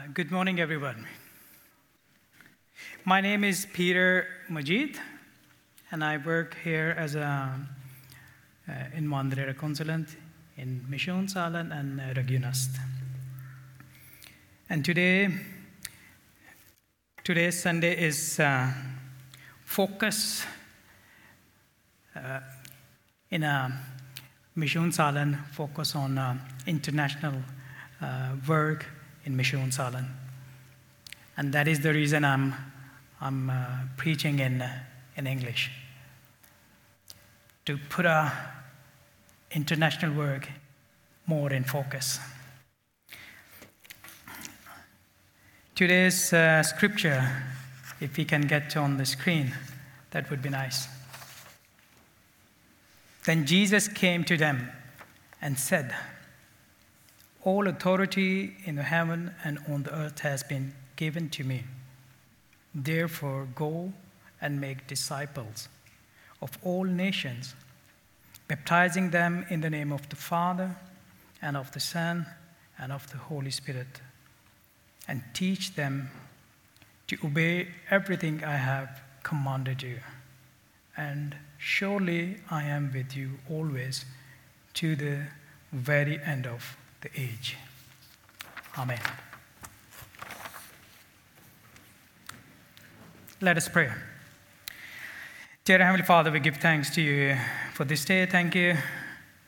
Uh, good morning, everyone. My name is Peter Majid, and I work here as a uh, invandrare consulent in Missionssalen and uh, Regionast. And today, today's Sunday is uh, focus uh, in a Missionssalen focus on uh, international work in Missionssalen. And that is the reason I'm, I'm uh, preaching in, uh, in English. To put our international work more in focus. Today's uh, scripture, if we can get on the screen, that would be nice. Then Jesus came to them and said, All authority in heaven and on the earth has been given to me. Therefore, go and make disciples of all nations, baptizing them in the name of the Father and of the Son and of the Holy Spirit, and teach them to obey everything I have commanded you. And surely I am with you always to the very end of the age. Amen. Let us pray. Dear Heavenly Father, we give thanks to you for this day. Thank you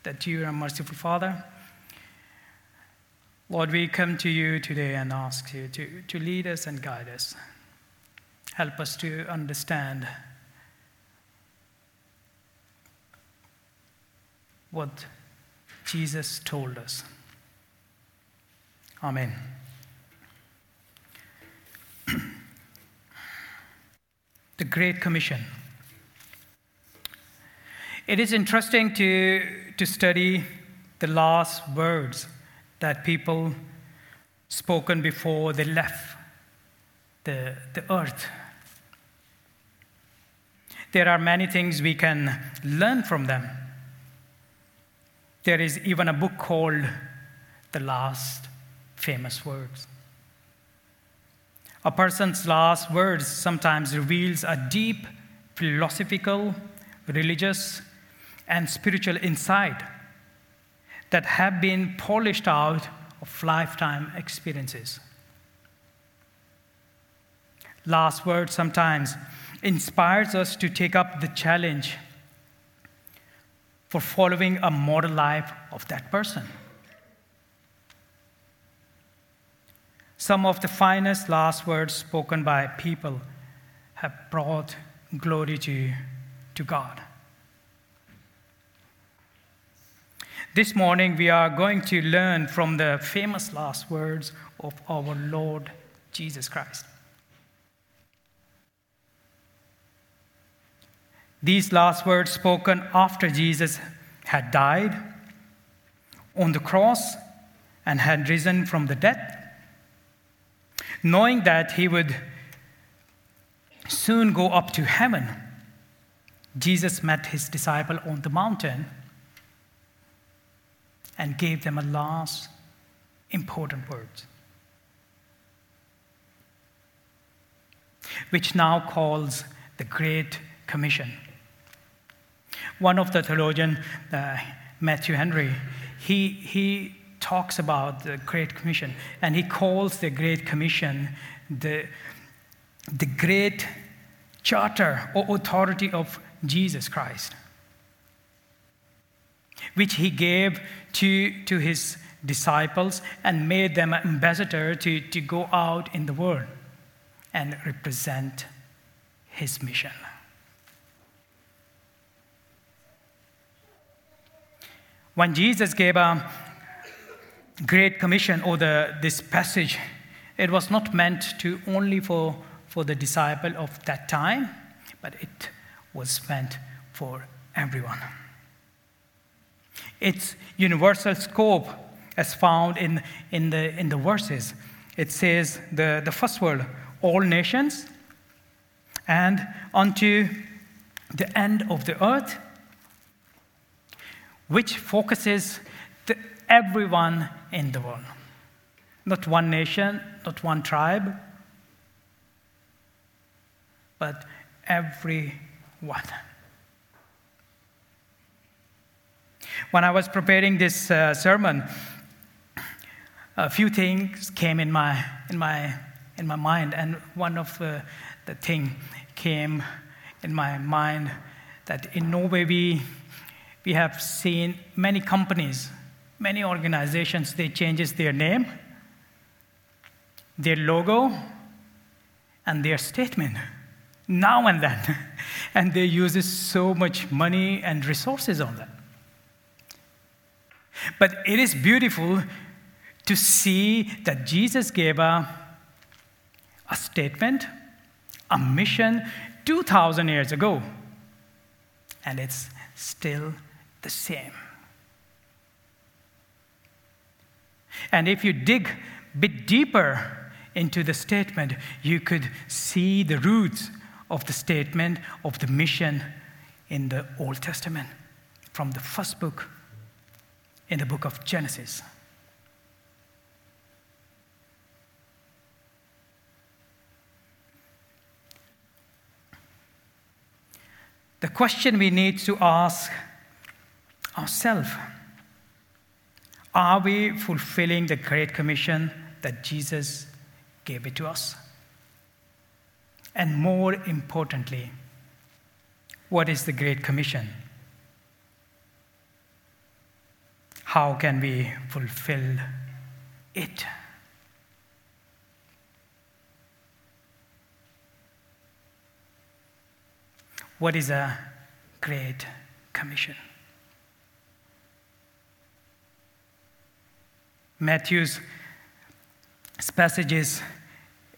that you are a merciful Father. Lord, we come to you today and ask you to, to lead us and guide us. Help us to understand what Jesus told us. Amen. the Great Commission. It is interesting to, to study the last words that people spoken before they left the, the earth. There are many things we can learn from them. There is even a book called The Last Famous Words. A person's last words sometimes reveals a deep philosophical, religious, and spiritual insight that have been polished out of lifetime experiences. Last words sometimes inspires us to take up the challenge for following a model life of that person. Some of the finest last words spoken by people have brought glory to, to God. This morning, we are going to learn from the famous last words of our Lord Jesus Christ. These last words spoken after Jesus had died on the cross and had risen from the dead, knowing that he would soon go up to heaven, Jesus met his disciple on the mountain and gave them a last important word, which now calls the Great Commission. One of the theologians, uh, Matthew Henry, he, he talks about the Great Commission and he calls the Great Commission the, the great charter or authority of Jesus Christ, which he gave to, to his disciples and made them ambassador to, to go out in the world and represent his mission. When Jesus gave a great commission or the, this passage, it was not meant to only for, for the disciple of that time, but it was meant for everyone. Its universal scope, as found in, in, the, in the verses, it says the, the first word, all nations, and unto the end of the earth, which focuses everyone in the world. not one nation, not one tribe, but everyone. When I was preparing this uh, sermon, a few things came in my, in my, in my mind, and one of the, the thing came in my mind that in Norway we, we have seen many companies, many organizations, they changes their name, their logo, and their statement now and then. and they use so much money and resources on that. But it is beautiful to see that Jesus gave a, a statement, a mission 2,000 years ago, and it's still the same. And if you dig a bit deeper into the statement, you could see the roots of the statement of the mission in the Old Testament from the first book in the book of Genesis. The question we need to ask ourselves are we fulfilling the Great Commission that Jesus gave it to us? And more importantly, what is the Great Commission? How can we fulfill it? What is a Great Commission? Matthew's passages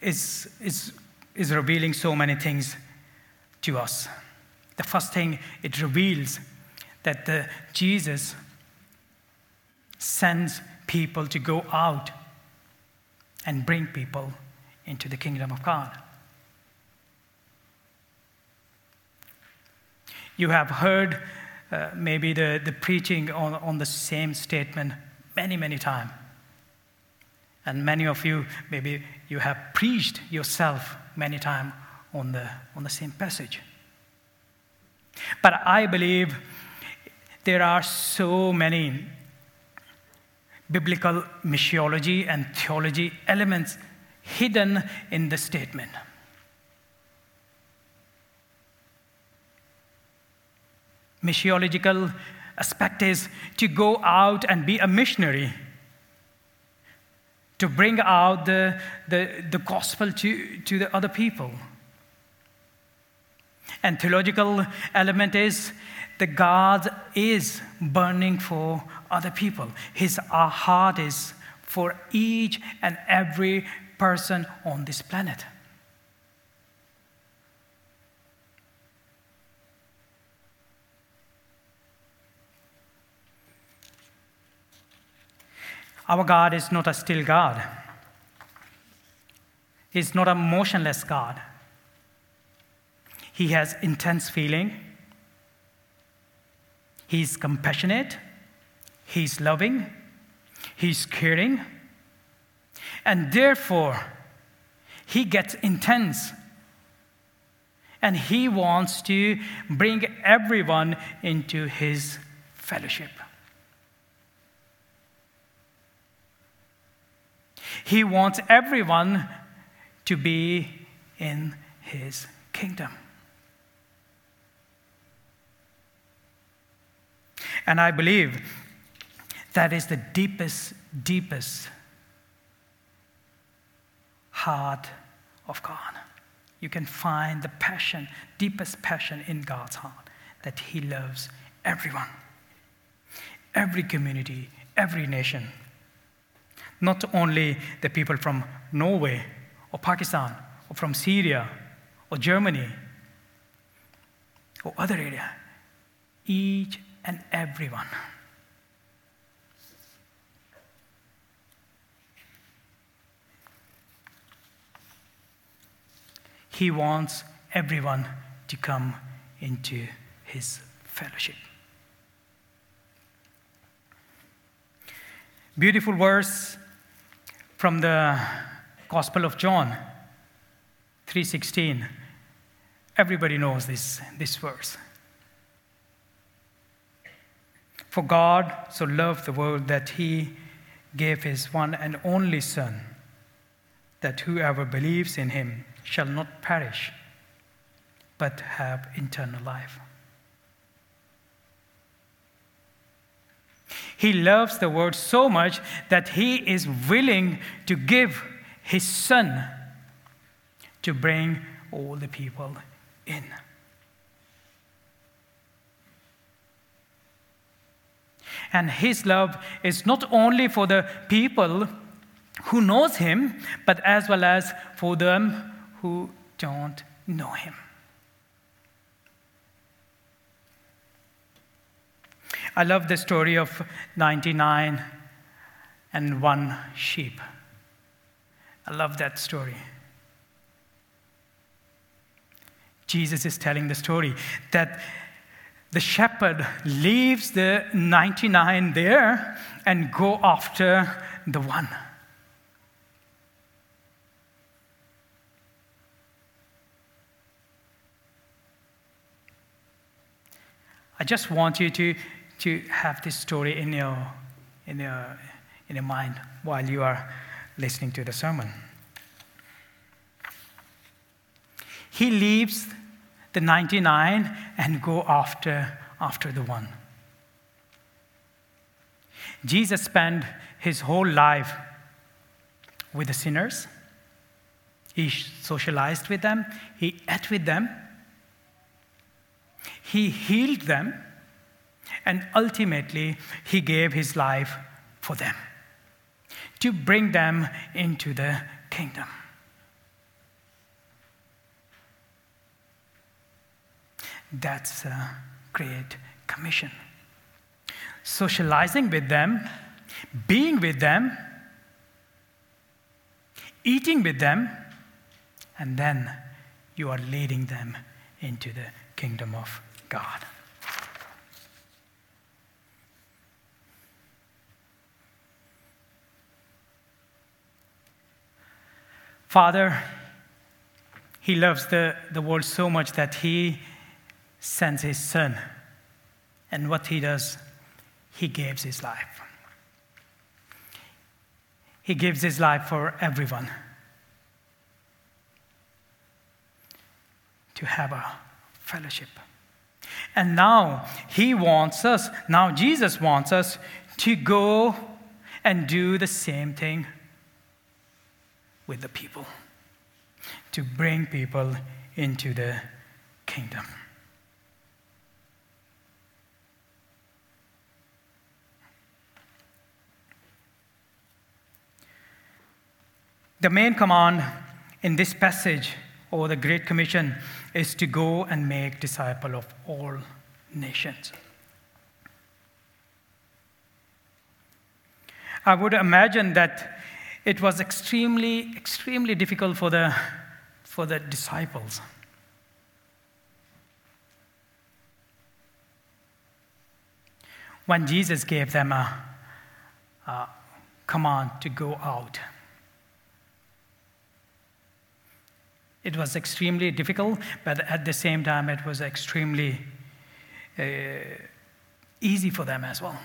is, is is revealing so many things to us. The first thing it reveals that the Jesus sends people to go out and bring people into the kingdom of God. You have heard uh, maybe the, the preaching on, on the same statement many, many times. And many of you, maybe you have preached yourself many times on the, on the same passage. But I believe there are so many biblical missiology and theology elements hidden in the statement. Missiological aspect is to go out and be a missionary to bring out the, the, the gospel to, to the other people. And theological element is that God is burning for other people. His heart is for each and every person on this planet. Our God is not a still God. He's not a motionless God. He has intense feeling. He's compassionate. He's loving. He's caring. And therefore, he gets intense. And he wants to bring everyone into his fellowship. He wants everyone to be in his kingdom. And I believe that is the deepest, deepest heart of God. You can find the passion, deepest passion in God's heart that He loves everyone, every community, every nation not only the people from Norway or Pakistan or from Syria or Germany or other area, each and everyone. He wants everyone to come into his fellowship. Beautiful verse from the Gospel of John 3:16. Everybody knows this, this verse. For God so loved the world that he gave his one and only Son, that whoever believes in him shall not perish, but have eternal life. He loves the world so much that he is willing to give his Son to bring all the people in. And his love is not only for the people who knows him, but as well as for them who don't know him. I love the story of 99 and one sheep. I love that story. Jesus is telling the story that the shepherd leaves the 99 there and go after the one. I just want you to, to have this story in your, in, your, in your mind while you are listening to the sermon. He leaves the 99 and go after, after the one. Jesus spent his whole life with the sinners. He socialized with them, he ate with them, he healed them, and ultimately, he gave his life for them to bring them into the kingdom. That's a great commission. Socializing with them, being with them, eating with them, and then you are leading them into the kingdom of God. Father, He loves the, the world so much that He sends his son. And what he does, he gives his life. He gives his life for everyone to have a fellowship. And now he wants us, now Jesus wants us to go and do the same thing with the people, to bring people into the kingdom. The main command in this passage, or the Great Commission, is to go and make disciple of all nations. I would imagine that it was extremely, extremely difficult for the, for the disciples. When Jesus gave them a, a command to go out. It was extremely difficult, but at the same time, it was extremely uh, easy for them as well.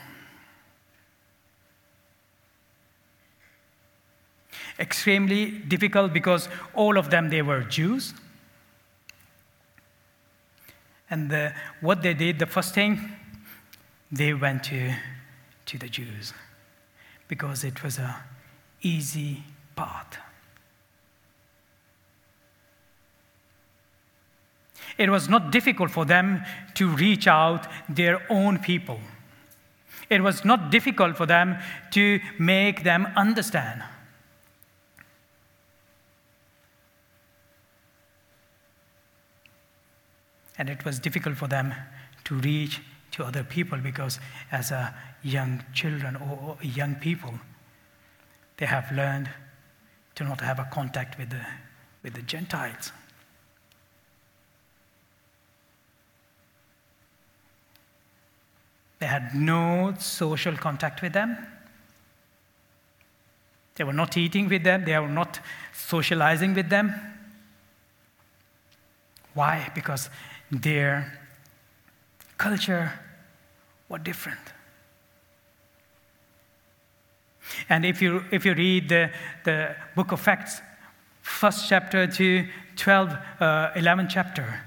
Extremely difficult because all of them they were Jews, and the, what they did, the first thing, they went to, to the Jews because it was a easy path. it was not difficult for them to reach out their own people. It was not difficult for them to make them understand. And it was difficult for them to reach to other people because, as a young children or young people, they have learned to not have a contact with the, with the Gentiles. They had no social contact with them. They were not eating with them, they were not socializing with them. Why? Because their culture was different. And if you, if you read the, the book of Acts, first chapter to 12, uh, 11 chapter,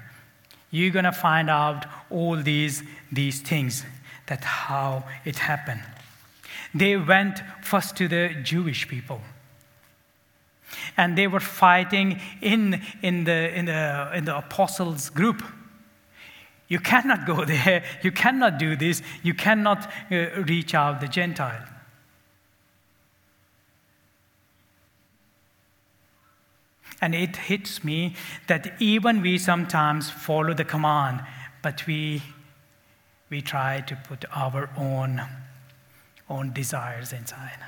you're going to find out all these, these things, that how it happened. They went first to the Jewish people. And they were fighting in, in, the, in, the, in the apostles' group. You cannot go there. You cannot do this. You cannot uh, reach out the Gentile. And it hits me that even we sometimes follow the command, but we, we try to put our own, own desires inside.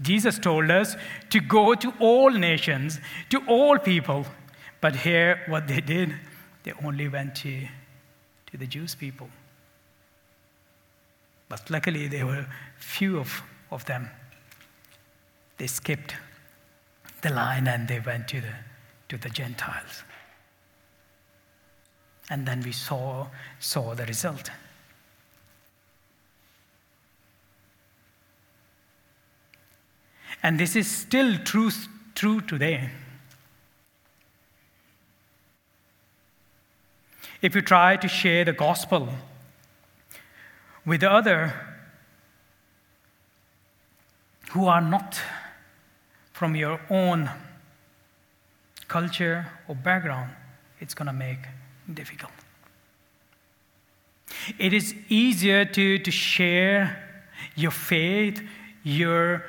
Jesus told us to go to all nations, to all people. But here, what they did, they only went to, to the Jewish people. But luckily, there were few of, of them. They skipped the line and they went to the, to the Gentiles. And then we saw, saw the result. And this is still true, true today. If you try to share the gospel with the other who are not from your own culture or background, it's going to make difficult. It is easier to, to share your faith, your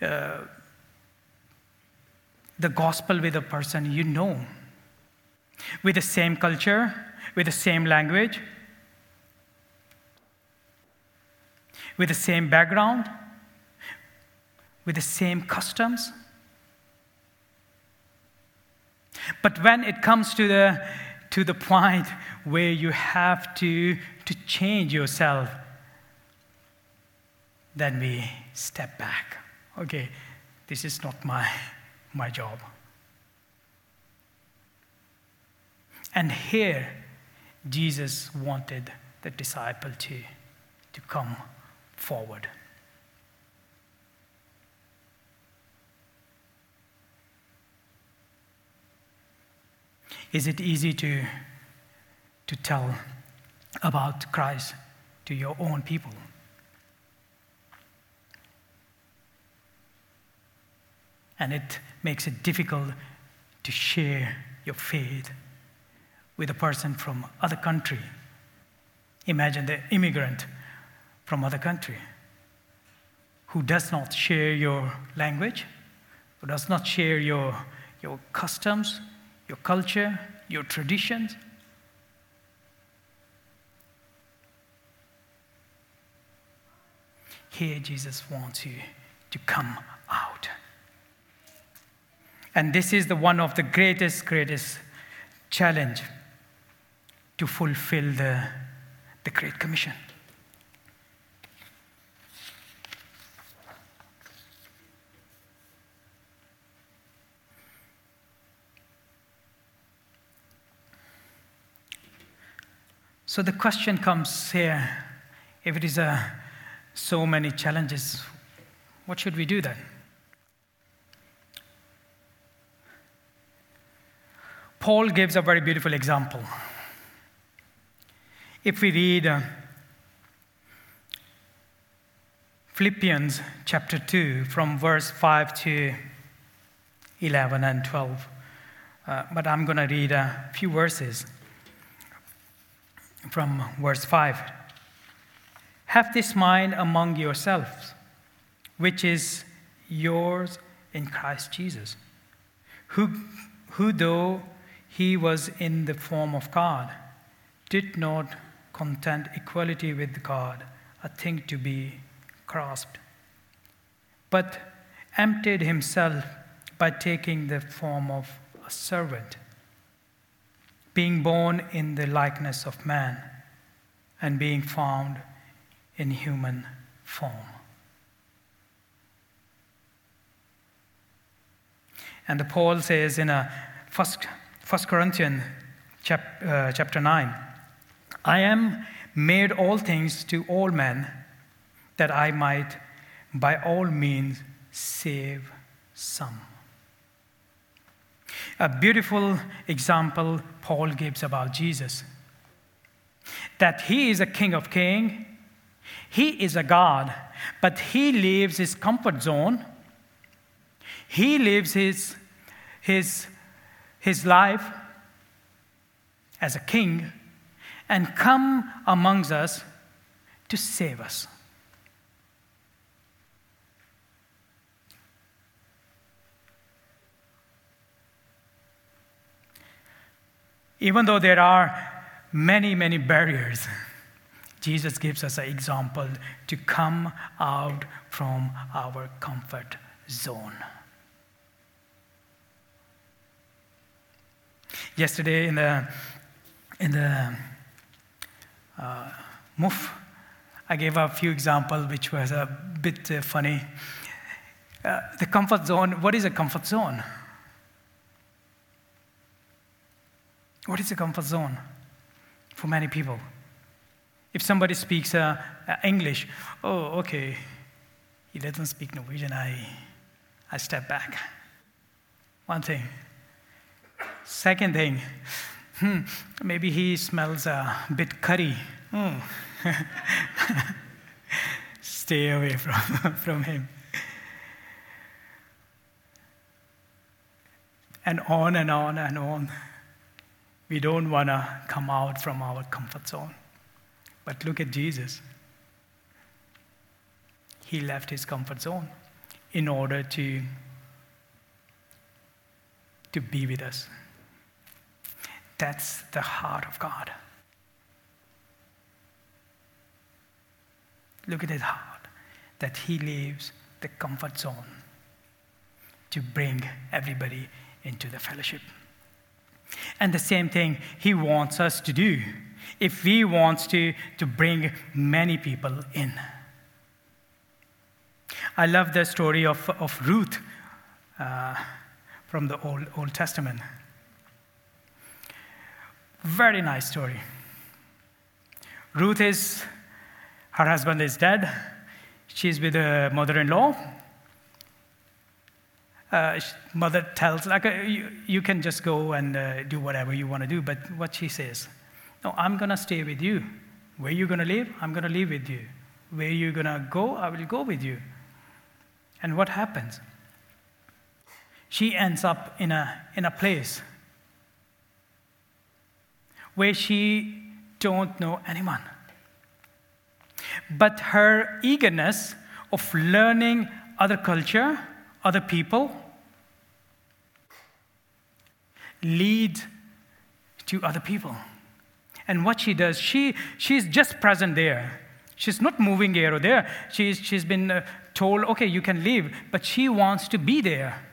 uh, the gospel with a person you know, with the same culture, with the same language, with the same background, with the same customs. But when it comes to the, to the point where you have to, to change yourself, then we step back. Okay, this is not my, my job. And here, Jesus wanted the disciple to, to come forward. Is it easy to, to tell about Christ to your own people? And it makes it difficult to share your faith with a person from other country. Imagine the immigrant from other country who does not share your language, who does not share your, your customs, your culture, your traditions. Here, Jesus wants you to come out. And this is the one of the greatest, greatest challenge to fulfill the, the Great Commission. So the question comes here if it is a, so many challenges, what should we do then? Paul gives a very beautiful example. If we read uh, Philippians chapter 2 from verse 5 to 11 and 12, uh, but I'm going to read a few verses from verse 5. Have this mind among yourselves, which is yours in Christ Jesus, who, who though he was in the form of God, did not content equality with God a thing to be grasped, but emptied himself by taking the form of a servant, being born in the likeness of man, and being found in human form. And the Paul says in a first, first Corinthians uh, chapter 9, I am made all things to all men that I might by all means save some. A beautiful example Paul gives about Jesus that he is a king of kings, he is a God, but he leaves his comfort zone, he lives his, his, his life as a king and come amongst us to save us. Even though there are many, many barriers, Jesus gives us an example to come out from our comfort zone. Yesterday in the in the uh, MOOF, I gave a few examples which was a bit uh, funny. Uh, the comfort zone, what is a comfort zone? What is a comfort zone for many people? If somebody speaks uh, uh, English, oh, okay, he doesn't speak Norwegian, I, I step back. One thing. Second thing, hmm, maybe he smells a bit curry. Hmm. Stay away from, from him. And on and on and on. We don't want to come out from our comfort zone. But look at Jesus. He left his comfort zone in order to, to be with us. That's the heart of God. Look at his heart, that he leaves the comfort zone to bring everybody into the fellowship. And the same thing he wants us to do if he wants to, to bring many people in. I love the story of, of Ruth uh, from the Old, Old Testament. Very nice story. Ruth is, her husband is dead. She's with a mother in law uh, mother tells, like, uh, you, you, can just go and uh, do whatever you want to do. But what she says, no, I'm going to stay with you. Where you going to live? I'm going to live with you. Where you going to go? I will go with you. And what happens? She ends up in a, in a place where she don't know anyone. But her eagerness of learning other culture, other people lead to other people. And what she does, she, she's just present there. She's not moving here or there. She's, she's been uh, told, okay, you can leave, but she wants to be there.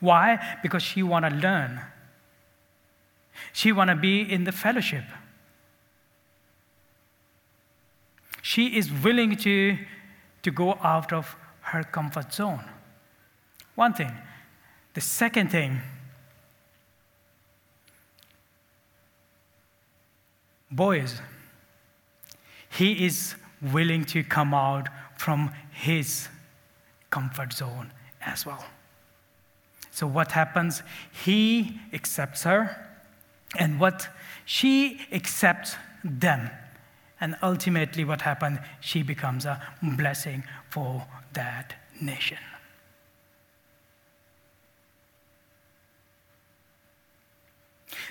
Why? Because she want to learn. She want to be in the fellowship. She is willing to, to go out of her comfort zone. One thing. The second thing, Boaz, he is willing to come out from his comfort zone as well. So, what happens? He accepts her, and what she accepts them. And ultimately, what happens? She becomes a blessing for that nation.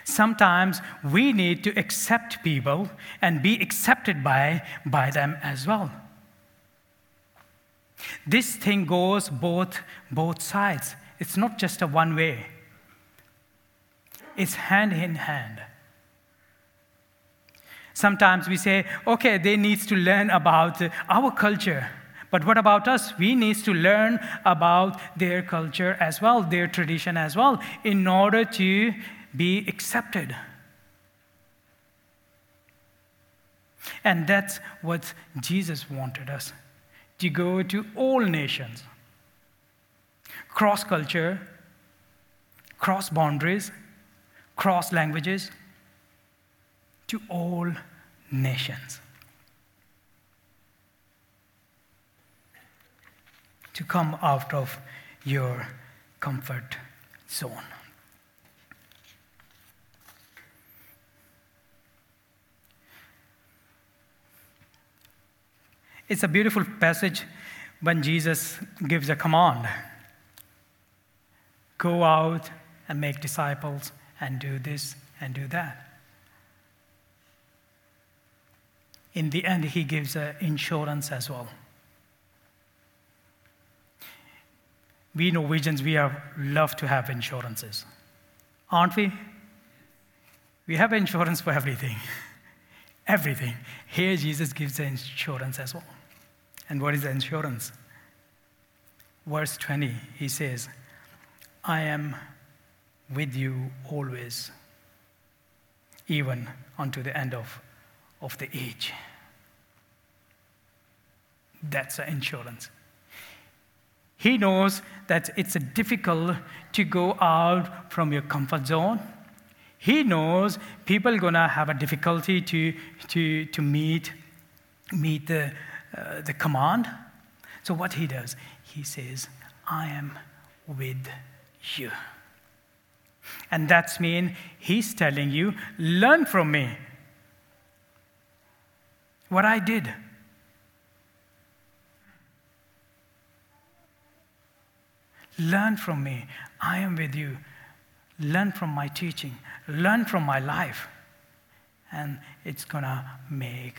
Sometimes we need to accept people and be accepted by, by them as well. This thing goes both, both sides. It's not just a one way, it's hand in hand. Sometimes we say, okay, they need to learn about our culture. But what about us? We need to learn about their culture as well, their tradition as well, in order to be accepted. And that's what Jesus wanted us to go to all nations, cross culture, cross boundaries, cross languages, to all nations. To come out of your comfort zone. It's a beautiful passage when Jesus gives a command go out and make disciples and do this and do that. In the end, he gives an insurance as well. We Norwegians, we are, love to have insurances, aren't we? We have insurance for everything. everything. Here, Jesus gives the insurance as well. And what is the insurance? Verse 20, he says, I am with you always, even unto the end of, of the age. That's the insurance. He knows that it's difficult to go out from your comfort zone. He knows people are going to have a difficulty to, to, to meet, meet the, uh, the command. So, what he does, he says, I am with you. And that's mean he's telling you, learn from me. What I did. Learn from me. I am with you. Learn from my teaching. Learn from my life. And it's going to make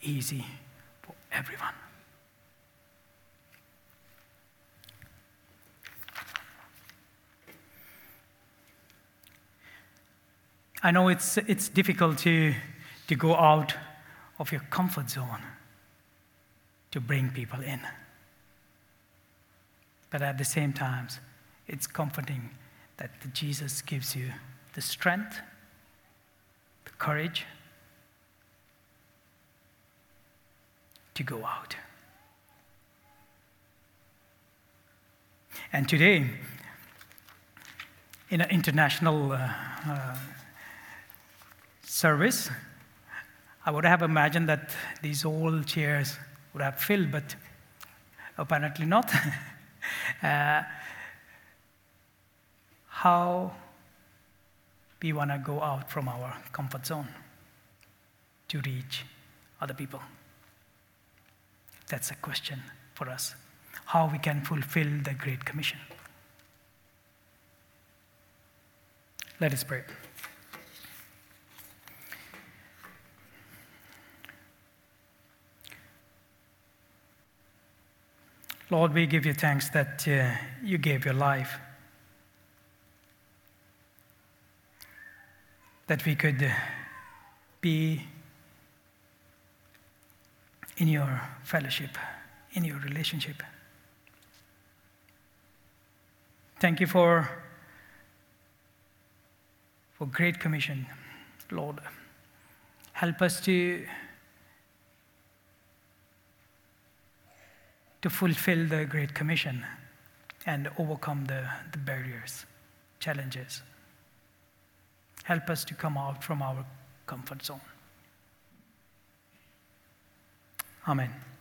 easy for everyone. I know it's, it's difficult to, to go out of your comfort zone to bring people in. But at the same time, it's comforting that Jesus gives you the strength, the courage, to go out. And today, in an international uh, uh, service, I would have imagined that these old chairs would have filled, but apparently not. uh, how we want to go out from our comfort zone to reach other people. That's a question for us. How we can fulfill the Great Commission. Let us pray. Lord, we give you thanks that uh, you gave your life, that we could uh, be in your fellowship, in your relationship. Thank you for, for Great Commission, Lord. Help us to, to fulfill the Great Commission and overcome the, the barriers, challenges. Help us to come out from our comfort zone. Amen.